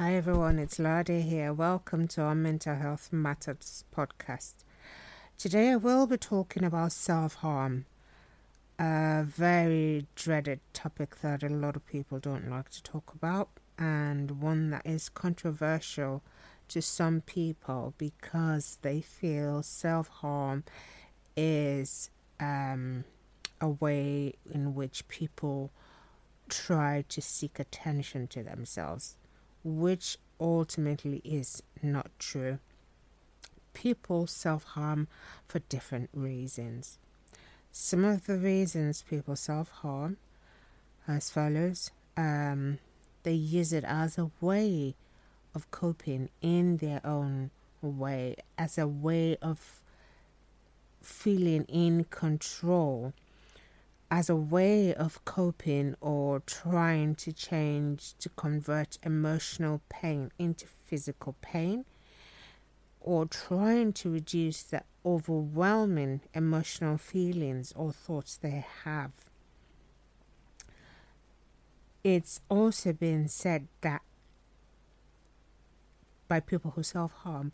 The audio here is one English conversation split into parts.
Hi everyone, it's Lade here. Welcome to our Mental Health Matters podcast. Today I will be talking about self harm, a very dreaded topic that a lot of people don't like to talk about, and one that is controversial to some people because they feel self harm is um, a way in which people try to seek attention to themselves, which ultimately is not true. People self harm for different reasons. Some of the reasons people self harm as follows um, they use it as a way of coping in their own way, as a way of feeling in control as a way of coping or trying to change to convert emotional pain into physical pain or trying to reduce the overwhelming emotional feelings or thoughts they have. It's also been said that by people who self harm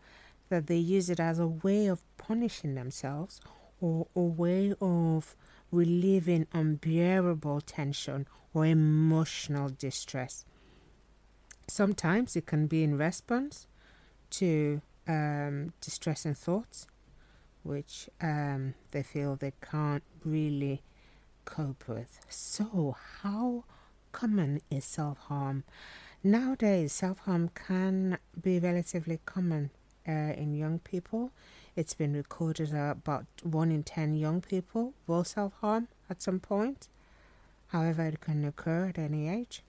that they use it as a way of punishing themselves or a way of relieving unbearable tension or emotional distress. Sometimes it can be in response to um, distressing thoughts, which um, they feel they can't really cope with. So, how common is self harm? Nowadays, self harm can be relatively common uh, in young people. It's been recorded that about one in ten young people will self harm at some point. However, it can occur at any age.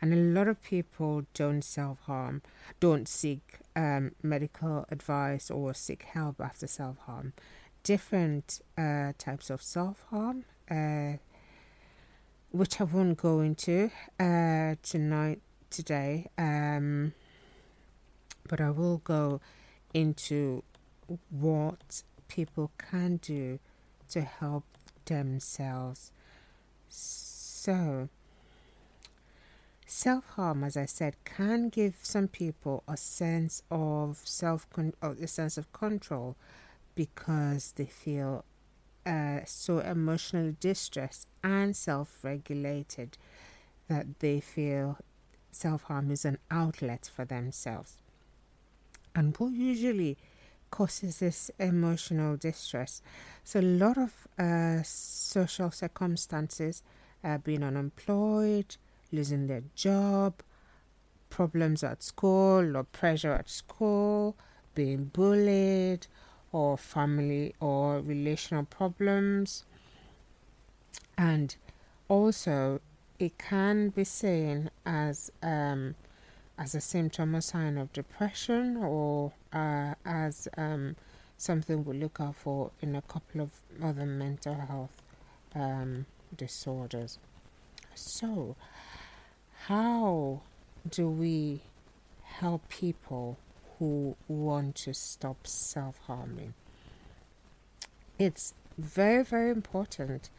And a lot of people don't self harm, don't seek um, medical advice or seek help after self harm. Different uh, types of self harm, uh, which I won't go into uh, tonight, today. Um, but I will go into what people can do to help themselves. So, self harm, as I said, can give some people a sense of self con- a sense of control because they feel uh, so emotionally distressed and self regulated that they feel self harm is an outlet for themselves. And what usually causes this emotional distress? So, a lot of uh, social circumstances, uh, being unemployed, losing their job, problems at school or pressure at school, being bullied, or family or relational problems. And also, it can be seen as um, as a symptom or sign of depression or uh, as um, something we look out for in a couple of other mental health um, disorders. So, how do we help people who want to stop self harming? It's very, very important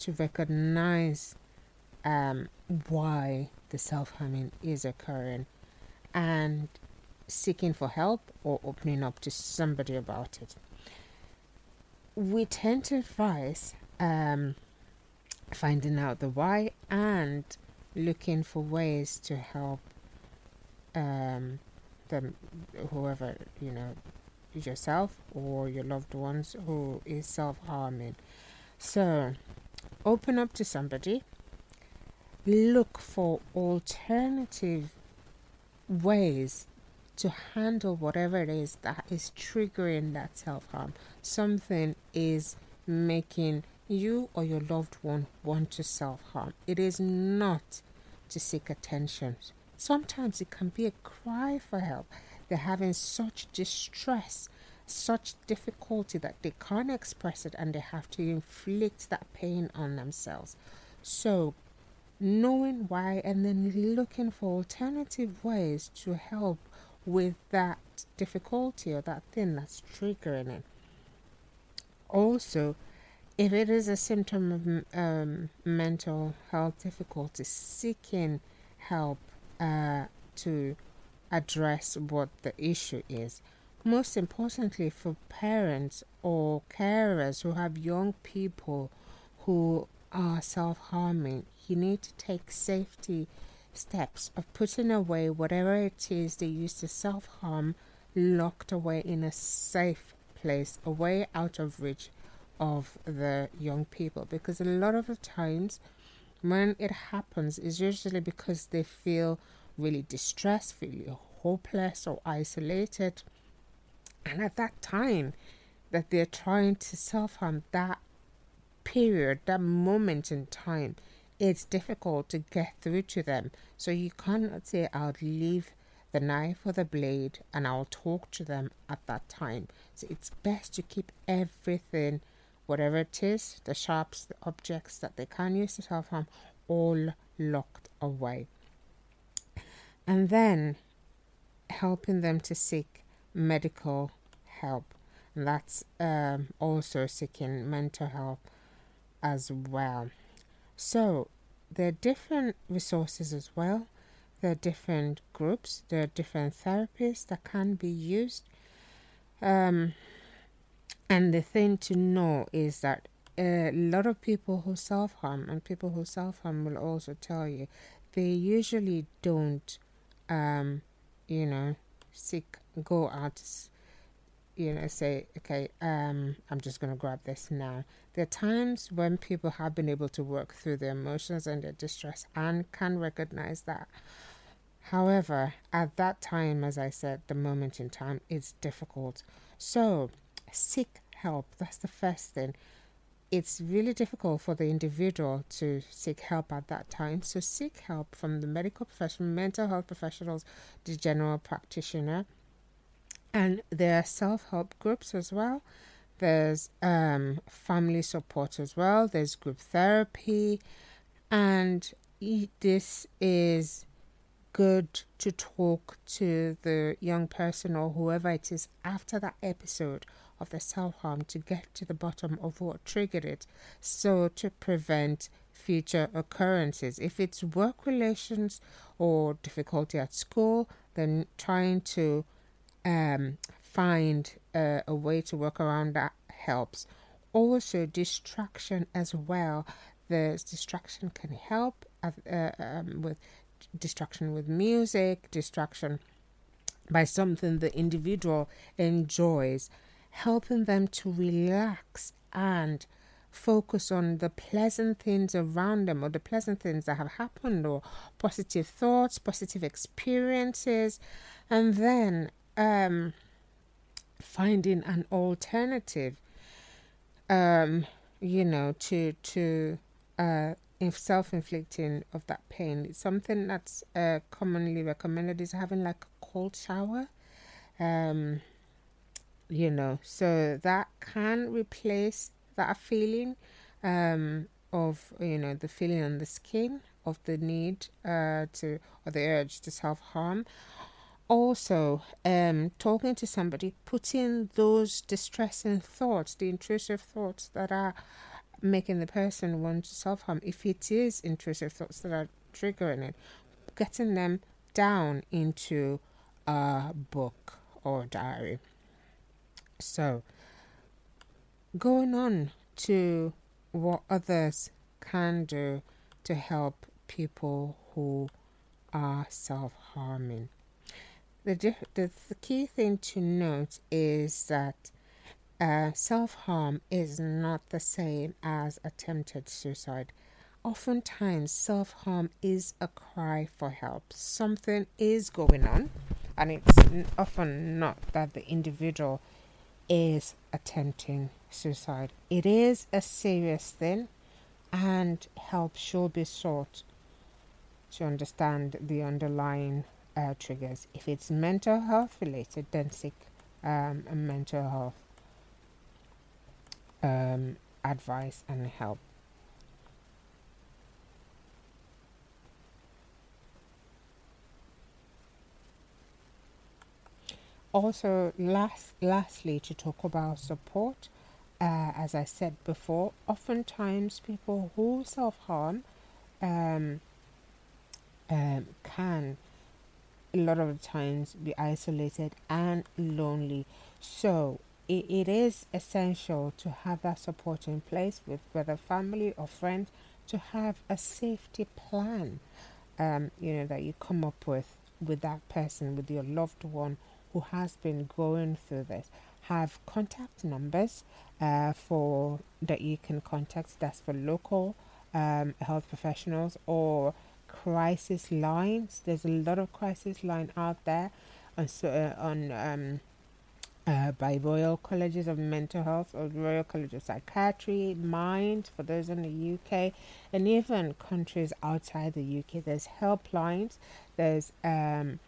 to recognize um, why the self harming is occurring and seeking for help or opening up to somebody about it. We tend to advise um, finding out the why and looking for ways to help um, them, whoever, you know, yourself or your loved ones who is self harming. So, open up to somebody, look for alternative ways to handle whatever it is that is triggering that self harm. Something is making you or your loved one want to self harm. It is not to seek attention. Sometimes it can be a cry for help. They're having such distress, such difficulty that they can't express it and they have to inflict that pain on themselves. So knowing why and then looking for alternative ways to help with that difficulty or that thing that's triggering it. Also, if it is a symptom of um, mental health difficulty, seeking help uh, to address what the issue is. Most importantly, for parents or carers who have young people who are self harming, you need to take safety steps of putting away whatever it is they used to self harm locked away in a safe place, away out of reach of the young people. Because a lot of the times when it happens is usually because they feel really distressed, feel hopeless or isolated. And at that time that they're trying to self harm, that period, that moment in time, it's difficult to get through to them. So you cannot say, I'll leave the knife or the blade and I'll talk to them at that time. So it's best to keep everything, whatever it is, the sharps, the objects that they can use to self harm, all locked away. And then helping them to seek medical help. And that's um, also seeking mental help as well. So there are different resources as well. There are different groups. There are different therapies that can be used. Um, and the thing to know is that a lot of people who self harm and people who self harm will also tell you they usually don't, um, you know, seek go out you know, say, okay, um, I'm just going to grab this now. There are times when people have been able to work through their emotions and their distress and can recognize that. However, at that time, as I said, the moment in time, it's difficult. So, seek help. That's the first thing. It's really difficult for the individual to seek help at that time. So, seek help from the medical professional, mental health professionals, the general practitioner and there are self help groups as well. There's um, family support as well. There's group therapy, and this is good to talk to the young person or whoever it is after that episode of the self harm to get to the bottom of what triggered it so to prevent future occurrences. If it's work relations or difficulty at school, then trying to um, find a, a way to work around that helps. Also, distraction as well. The distraction can help uh, um, with distraction with music, distraction by something the individual enjoys, helping them to relax and focus on the pleasant things around them or the pleasant things that have happened or positive thoughts, positive experiences, and then um, finding an alternative, um, you know, to to uh, self-inflicting of that pain. Something that's uh, commonly recommended is having like a cold shower. Um, you know, so that can replace that feeling um, of you know the feeling on the skin of the need uh, to or the urge to self harm also um, talking to somebody, putting those distressing thoughts, the intrusive thoughts that are making the person want to self harm, if it is intrusive thoughts that are triggering it, getting them down into a book or diary. So, going on to what others can do to help people who are self harming the, the, the key thing to note is that uh, self harm is not the same as attempted suicide. Oftentimes, self harm is a cry for help. Something is going on, and it's often not that the individual is attempting suicide. It is a serious thing, and help should be sought to understand the underlying uh, triggers. If it's mental health related, then seek um, mental health um, advice and help. Also, last, lastly, to talk about support, uh, as I said before, oftentimes people who self harm um, um, can a lot of times be isolated and lonely. So it, it is essential to have that support in place with whether family or friends to have a safety plan um, you know that you come up with with that person with your loved one who has been going through this have contact numbers uh, for that you can contact that's for local um, health professionals or crisis lines there's a lot of crisis line out there on uh, on um, uh, by Royal Colleges of Mental Health or Royal College of Psychiatry, Mind for those in the UK, and even countries outside the UK. There's helplines. There's um,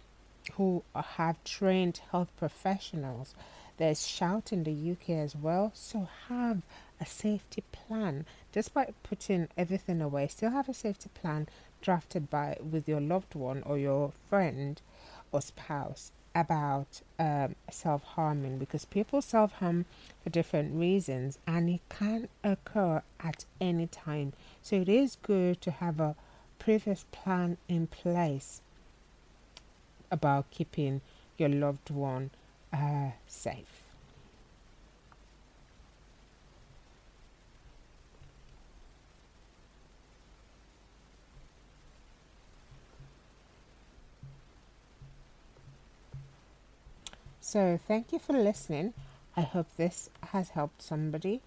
who have trained health professionals. There's Shout in the UK as well. So have a safety plan. Despite putting everything away, still have a safety plan drafted by with your loved one or your friend or spouse about um, self harming because people self harm for different reasons and it can occur at any time. So it is good to have a previous plan in place about keeping your loved one uh, safe. So, thank you for listening. I hope this has helped somebody,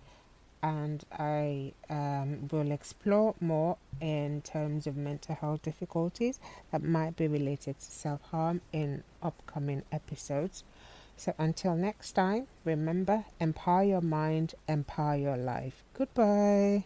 and I um, will explore more in terms of mental health difficulties that might be related to self harm in upcoming episodes. So, until next time, remember empower your mind, empower your life. Goodbye.